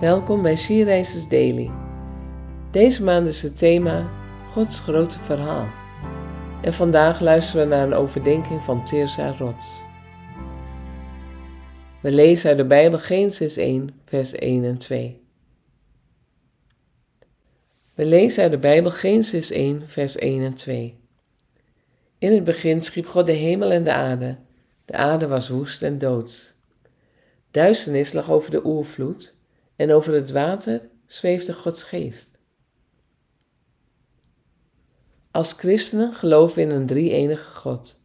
Welkom bij Sierreizers Daily. Deze maand is het thema Gods grote verhaal. En vandaag luisteren we naar een overdenking van Tirza Rots. We lezen uit de Bijbel Genesis 1, vers 1 en 2. We lezen uit de Bijbel Genesis 1, vers 1 en 2. In het begin schiep God de hemel en de aarde. De aarde was woest en doods. Duisternis lag over de oervloed en over het water zweefde Gods geest. Als christenen geloven we in een drie-enige God,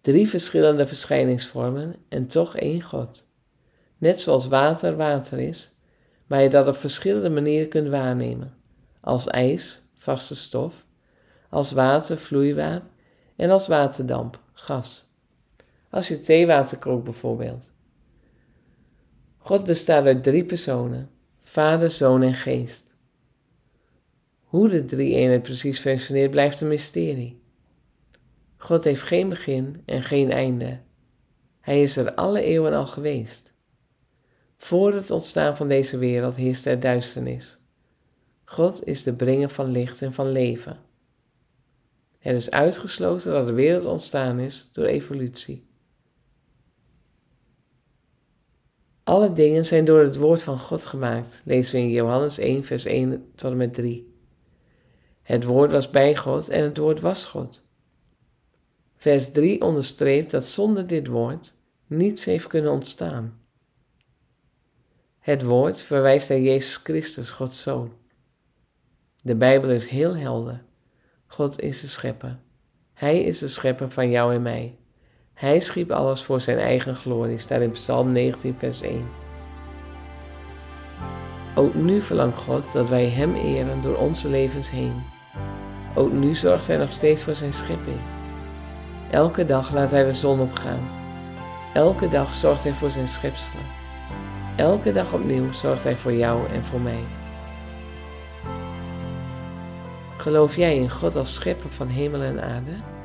drie verschillende verschijningsvormen en toch één God. Net zoals water water is, maar je dat op verschillende manieren kunt waarnemen, als ijs, vaste stof, als water, vloeibaar en als waterdamp, gas. Als je theewater kookt bijvoorbeeld. God bestaat uit drie personen: Vader, Zoon en Geest. Hoe de drie eenheid precies functioneert blijft een mysterie. God heeft geen begin en geen einde. Hij is er alle eeuwen al geweest. Voor het ontstaan van deze wereld heerst er duisternis. God is de bringer van licht en van leven. Het is uitgesloten dat de wereld ontstaan is door evolutie. Alle dingen zijn door het woord van God gemaakt, lezen we in Johannes 1, vers 1 tot en met 3. Het woord was bij God en het woord was God. Vers 3 onderstreept dat zonder dit woord niets heeft kunnen ontstaan. Het woord verwijst naar Jezus Christus, Gods Zoon. De Bijbel is heel helder. God is de schepper. Hij is de schepper van jou en mij. Hij schiep alles voor zijn eigen glorie, staat in Psalm 19, vers 1. Ook nu verlangt God dat wij Hem eren door onze levens heen. Ook nu zorgt Hij nog steeds voor zijn schepping. Elke dag laat Hij de zon opgaan. Elke dag zorgt Hij voor zijn schepselen. Elke dag opnieuw zorgt Hij voor jou en voor mij. Geloof jij in God als schepper van hemel en aarde?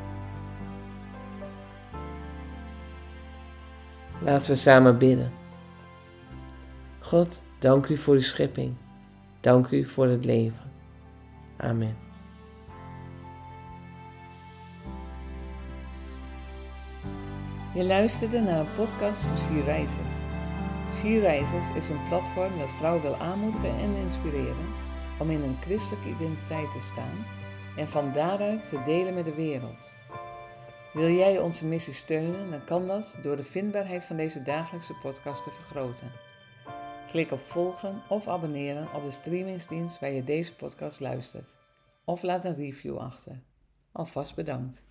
Laten we samen bidden. God, dank u voor uw schepping. Dank u voor het leven. Amen. Je luisterde naar een podcast van She Rises. She Rises is een platform dat vrouwen wil aanmoedigen en inspireren om in een christelijke identiteit te staan en van daaruit te delen met de wereld. Wil jij onze missie steunen, dan kan dat door de vindbaarheid van deze dagelijkse podcast te vergroten. Klik op volgen of abonneren op de streamingsdienst waar je deze podcast luistert. Of laat een review achter. Alvast bedankt.